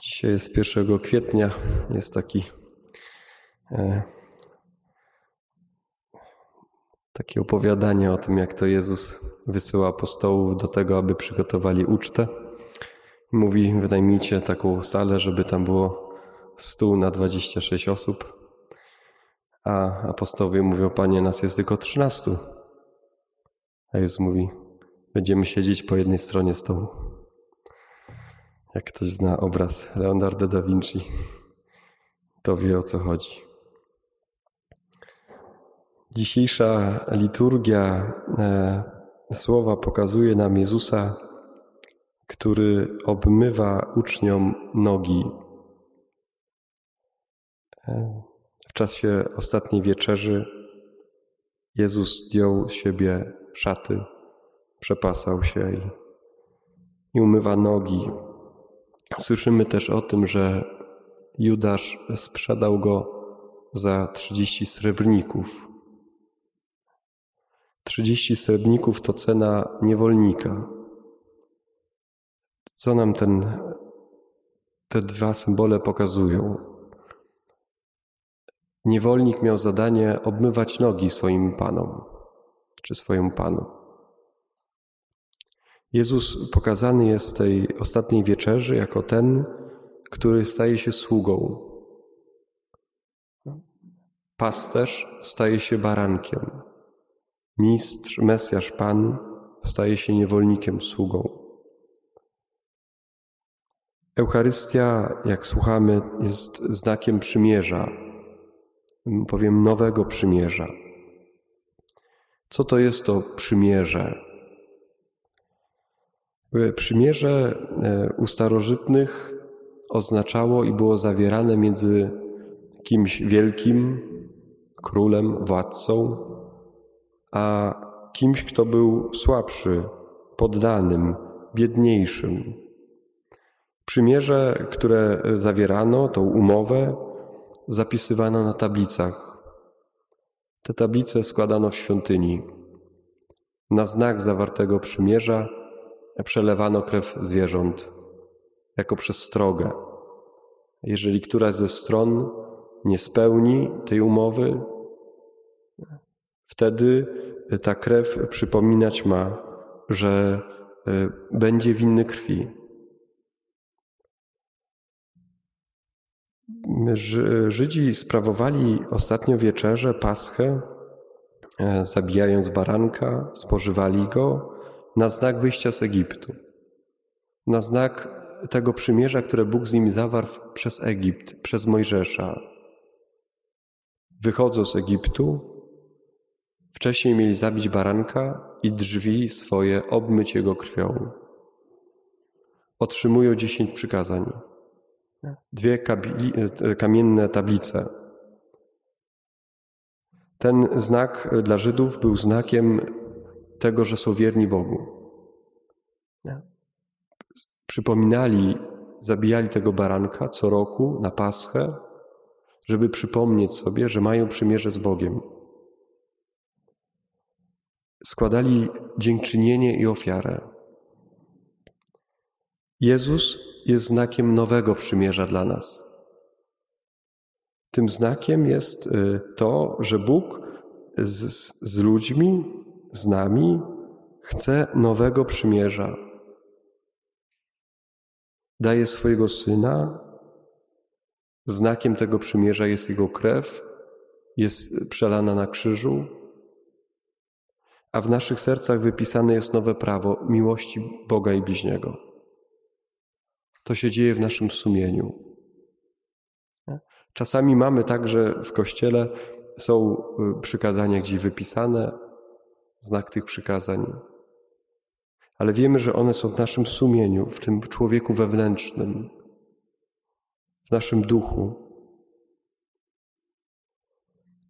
Dzisiaj jest 1 kwietnia, jest taki e, takie opowiadanie o tym, jak to Jezus wysyła apostołów do tego, aby przygotowali ucztę. Mówi, wynajmijcie taką salę, żeby tam było stół na 26 osób. A apostołowie mówią, panie, nas jest tylko 13. A Jezus mówi, będziemy siedzieć po jednej stronie stołu. Jak ktoś zna obraz Leonardo da Vinci, to wie o co chodzi. Dzisiejsza liturgia e, słowa pokazuje nam Jezusa, który obmywa uczniom nogi. E, w czasie ostatniej wieczerzy Jezus zdjął z siebie szaty, przepasał się i, i umywa nogi Słyszymy też o tym, że Judasz sprzedał go za 30 srebrników. 30 srebrników to cena niewolnika. Co nam ten, te dwa symbole pokazują? Niewolnik miał zadanie obmywać nogi swoim panom czy swojemu panu. Jezus pokazany jest w tej ostatniej wieczerzy jako ten, który staje się sługą. Pasterz staje się barankiem. Mistrz, Mesjasz, Pan staje się niewolnikiem, sługą. Eucharystia, jak słuchamy, jest znakiem przymierza, powiem nowego przymierza. Co to jest to przymierze? Przymierze e, u starożytnych oznaczało i było zawierane między kimś wielkim, królem, władcą, a kimś, kto był słabszy, poddanym, biedniejszym. Przymierze, które zawierano, tą umowę, zapisywano na tablicach. Te tablice składano w świątyni. Na znak zawartego przymierza przelewano krew zwierząt jako przestrogę. Jeżeli któraś ze stron nie spełni tej umowy, wtedy ta krew przypominać ma, że e, będzie winny krwi. Żydzi sprawowali ostatnio wieczerze, paschę, e, zabijając baranka, spożywali go na znak wyjścia z Egiptu, na znak tego przymierza, które Bóg z nimi zawarł przez Egipt, przez Mojżesza. Wychodzą z Egiptu, wcześniej mieli zabić baranka i drzwi swoje obmyć jego krwią. Otrzymują dziesięć przykazań. Dwie kamienne tablice. Ten znak dla Żydów był znakiem tego, że są wierni Bogu. Przypominali, zabijali tego baranka co roku na Paschę, żeby przypomnieć sobie, że mają przymierze z Bogiem. Składali dziękczynienie i ofiarę. Jezus jest znakiem nowego przymierza dla nas. Tym znakiem jest y, to, że Bóg z, z ludźmi z nami, chce nowego przymierza. Daje swojego syna. Znakiem tego przymierza jest jego krew, jest przelana na krzyżu, a w naszych sercach wypisane jest nowe prawo miłości Boga i bliźniego. To się dzieje w naszym sumieniu. Czasami mamy tak, że w kościele są y, przykazania gdzieś wypisane, znak tych przykazań. Ale wiemy, że one są w naszym sumieniu, w tym człowieku wewnętrznym, w naszym duchu.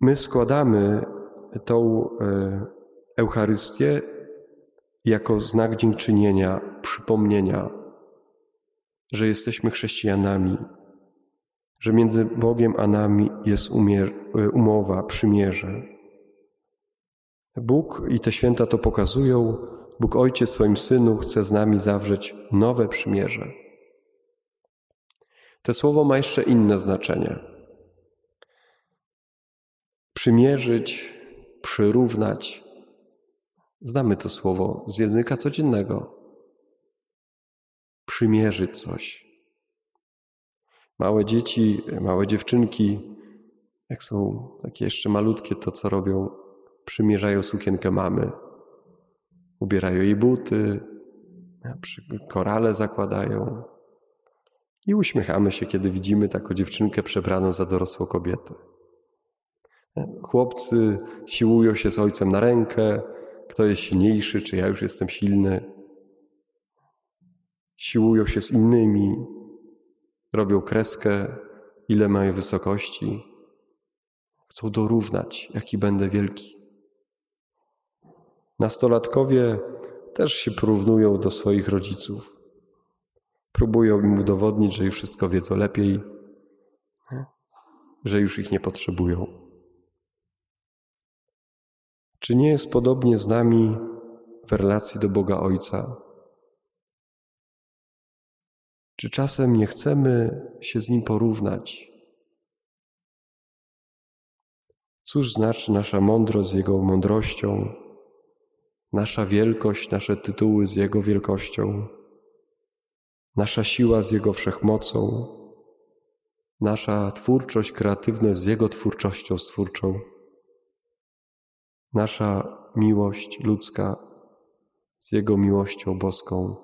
My składamy tą e, Eucharystię jako znak dziękczynienia, przypomnienia, że jesteśmy chrześcijanami, że między Bogiem a nami jest e, umowa, przymierze. Bóg i te święta to pokazują. Bóg Ojciec swoim Synu chce z nami zawrzeć nowe przymierze. To słowo ma jeszcze inne znaczenie. Przymierzyć, przyrównać. Znamy to słowo z języka codziennego. Przymierzyć coś. Małe dzieci, małe dziewczynki, jak są takie jeszcze malutkie, to co robią? Przymierzają sukienkę mamy. Ubierają jej buty, korale zakładają. I uśmiechamy się, kiedy widzimy taką dziewczynkę przebraną za dorosłą kobietę. Chłopcy siłują się z ojcem na rękę, kto jest silniejszy, czy ja już jestem silny. Siłują się z innymi, robią kreskę, ile mają wysokości. Chcą dorównać, jaki będę wielki. Nastolatkowie też się porównują do swoich rodziców. Próbują im udowodnić, że już wszystko wiedzą lepiej, że już ich nie potrzebują. Czy nie jest podobnie z nami w relacji do Boga Ojca? Czy czasem nie chcemy się z Nim porównać? Cóż znaczy nasza mądrość z Jego mądrością, nasza wielkość, nasze tytuły z Jego wielkością, nasza siła z Jego wszechmocą, nasza twórczość, kreatywność z Jego twórczością stwórczą, nasza miłość ludzka z Jego miłością boską.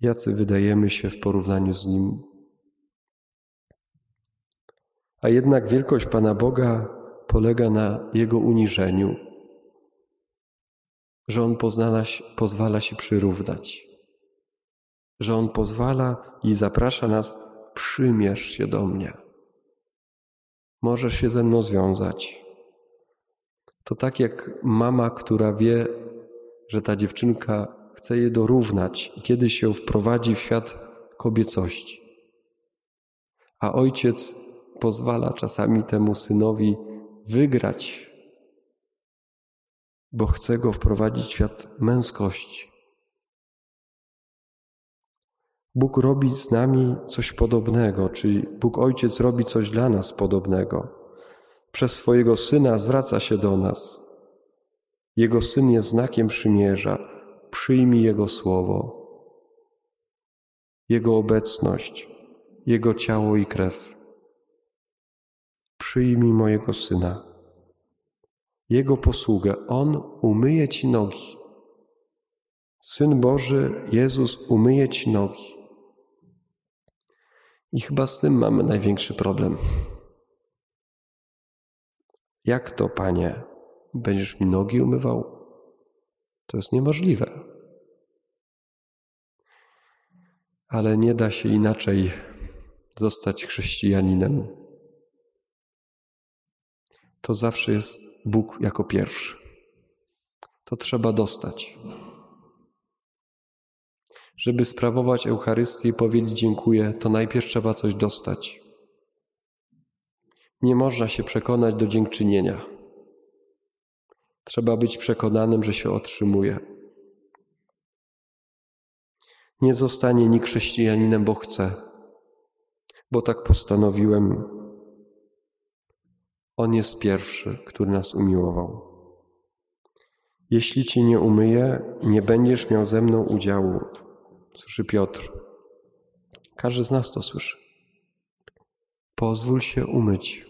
Jacy wydajemy się w porównaniu z Nim? A jednak wielkość Pana Boga polega na Jego uniżeniu, że On pozwala, pozwala się przyrównać, że On pozwala i zaprasza nas, przymierz się do mnie. Możesz się ze mną związać. To tak jak mama, która wie, że ta dziewczynka chce je dorównać i kiedyś ją wprowadzi w świat kobiecości. A ojciec pozwala czasami temu synowi wygrać, bo chce go wprowadzić w świat męskości. Bóg robi z nami coś podobnego, czyli Bóg Ojciec robi coś dla nas podobnego. Przez swojego Syna zwraca się do nas. Jego Syn jest znakiem przymierza. Przyjmij Jego słowo, Jego obecność, Jego ciało i krew przyjmij mojego syna. Jego posługę, On umyje ci nogi. Syn Boży, Jezus, umyje ci nogi. I chyba z tym mamy największy problem. Jak to, Panie, będziesz mi nogi umywał? To jest niemożliwe. Ale nie da się inaczej zostać chrześcijaninem to zawsze jest Bóg jako pierwszy. To trzeba dostać. Żeby sprawować Eucharystię i powiedzieć dziękuję, to najpierw trzeba coś dostać. Nie można się przekonać do dziękczynienia. Trzeba być przekonanym, że się otrzymuje. Nie zostanie nikt chrześcijaninem, bo chce, bo tak postanowiłem on jest pierwszy, który nas umiłował. Jeśli ci nie umyję, nie będziesz miał ze mną udziału, słyszy Piotr. Każdy z nas to słyszy. Pozwól się umyć.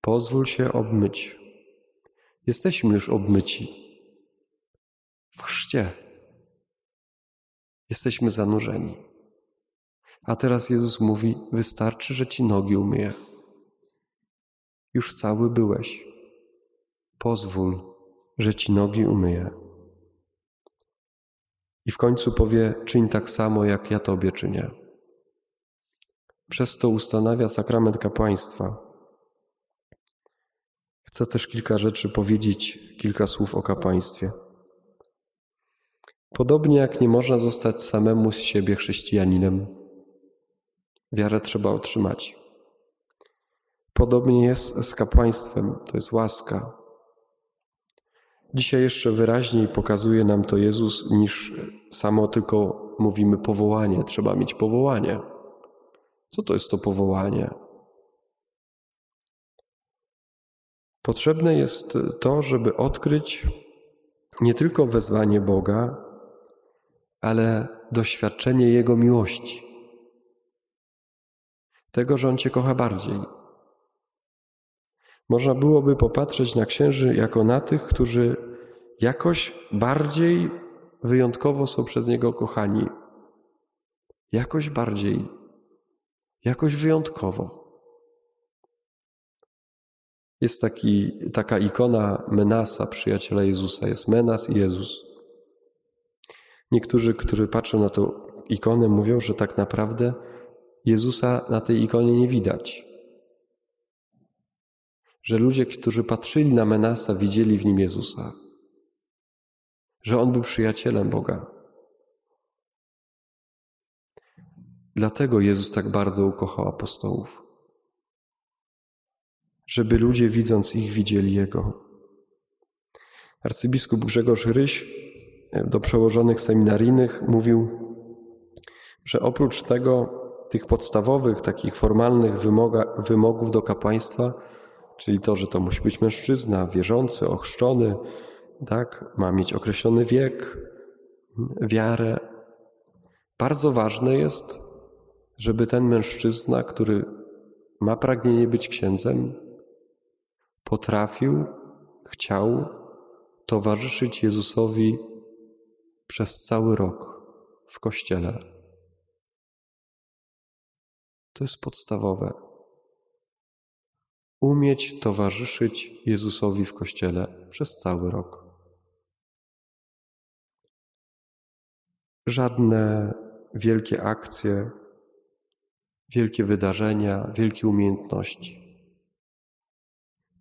Pozwól się obmyć. Jesteśmy już obmyci. W chrzcie. Jesteśmy zanurzeni. A teraz Jezus mówi: Wystarczy, że ci nogi umyję. Już cały byłeś. Pozwól, że ci nogi umyję. I w końcu powie: Czyń tak samo, jak ja tobie czynię. Przez to ustanawia sakrament kapłaństwa. Chcę też kilka rzeczy powiedzieć, kilka słów o kapłaństwie. Podobnie jak nie można zostać samemu z siebie chrześcijaninem, wiarę trzeba otrzymać. Podobnie jest z kapłaństwem, to jest łaska. Dzisiaj jeszcze wyraźniej pokazuje nam to Jezus niż samo tylko mówimy powołanie, trzeba mieć powołanie. Co to jest to powołanie? Potrzebne jest to, żeby odkryć nie tylko wezwanie Boga, ale doświadczenie Jego miłości. Tego, że On Cię kocha bardziej. Można byłoby popatrzeć na księży jako na tych, którzy jakoś bardziej wyjątkowo są przez Niego kochani. Jakoś bardziej, jakoś wyjątkowo. Jest taki, taka ikona Menasa, przyjaciela Jezusa. Jest Menas i Jezus. Niektórzy, którzy patrzą na tą ikonę, mówią, że tak naprawdę Jezusa na tej ikonie nie widać. Że ludzie, którzy patrzyli na Menasa, widzieli w nim Jezusa. Że on był przyjacielem Boga. Dlatego Jezus tak bardzo ukochał apostołów. Żeby ludzie, widząc ich, widzieli Jego. Arcybiskup Grzegorz Ryś do przełożonych seminaryjnych mówił, że oprócz tego, tych podstawowych, takich formalnych wymoga, wymogów do kapłaństwa, czyli to, że to musi być mężczyzna, wierzący, ochrzczony, tak, ma mieć określony wiek, wiarę. Bardzo ważne jest, żeby ten mężczyzna, który ma pragnienie być księdzem, potrafił, chciał towarzyszyć Jezusowi przez cały rok w kościele. To jest podstawowe. Umieć towarzyszyć Jezusowi w kościele przez cały rok. Żadne wielkie akcje, wielkie wydarzenia, wielkie umiejętności.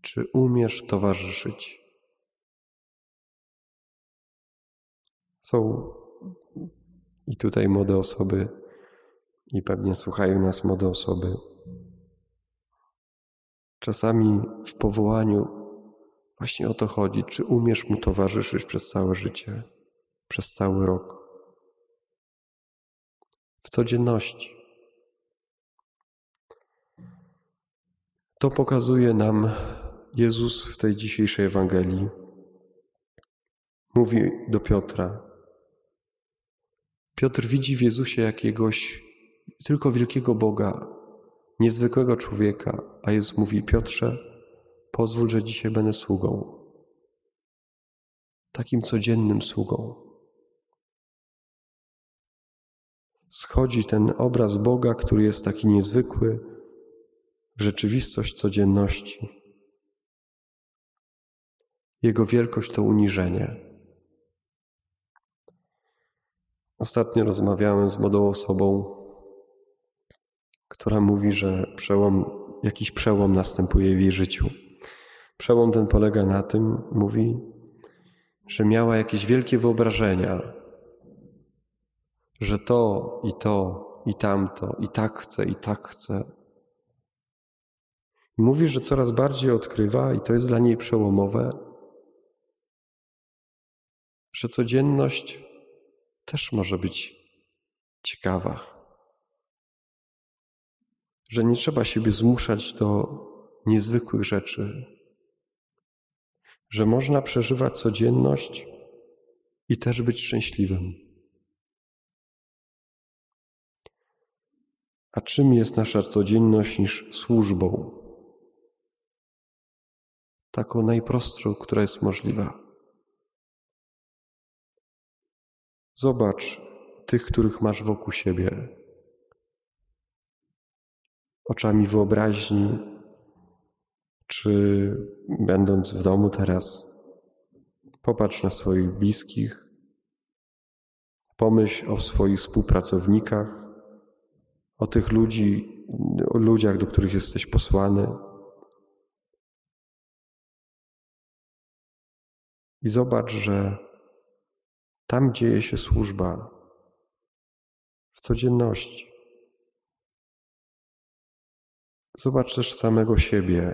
Czy umiesz towarzyszyć? Są i tutaj młode osoby, i pewnie słuchają nas młode osoby. Czasami w powołaniu właśnie o to chodzi, czy umiesz mu towarzyszyć przez całe życie, przez cały rok, w codzienności. To pokazuje nam Jezus w tej dzisiejszej Ewangelii. Mówi do Piotra, Piotr widzi w Jezusie jakiegoś tylko wielkiego Boga, niezwykłego człowieka, a Jezus mówi: Piotrze, pozwól, że dzisiaj będę sługą. Takim codziennym sługą. Schodzi ten obraz Boga, który jest taki niezwykły, w rzeczywistość codzienności. Jego wielkość to uniżenie. Ostatnio rozmawiałem z młodą osobą, która mówi, że przełom, jakiś przełom następuje w jej życiu. Przełom ten polega na tym, mówi, że miała jakieś wielkie wyobrażenia, że to i to i tamto, i tak chce, i tak chce. Mówi, że coraz bardziej odkrywa, i to jest dla niej przełomowe, że codzienność też może być ciekawa. Że nie trzeba siebie zmuszać do niezwykłych rzeczy. Że można przeżywać codzienność i też być szczęśliwym. A czym jest nasza codzienność niż służbą? Taką najprostszą, która jest możliwa. Zobacz tych, których masz wokół siebie. Oczami wyobraźni, czy będąc w domu teraz, popatrz na swoich bliskich, pomyśl o swoich współpracownikach, o tych ludzi, o ludziach, do których jesteś posłany. I zobacz, że tam dzieje się służba w codzienności. Zobacz też samego siebie,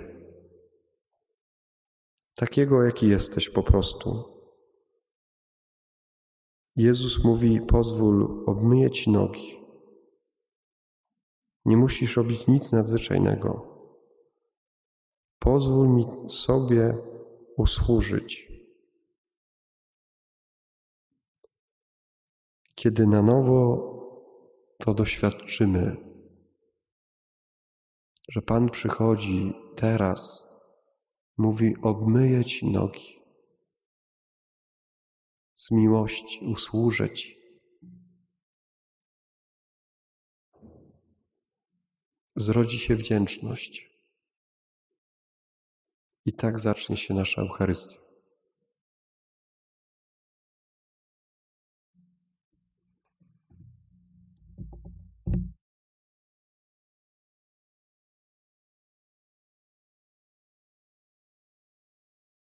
takiego, jaki jesteś po prostu. Jezus mówi: Pozwól, obmyję ci nogi. Nie musisz robić nic nadzwyczajnego. Pozwól mi sobie usłużyć. Kiedy na nowo to doświadczymy, że Pan przychodzi teraz, mówi: Obmyję ci nogi. Z miłości usłużę ci. Zrodzi się wdzięczność. I tak zacznie się nasza Eucharystia.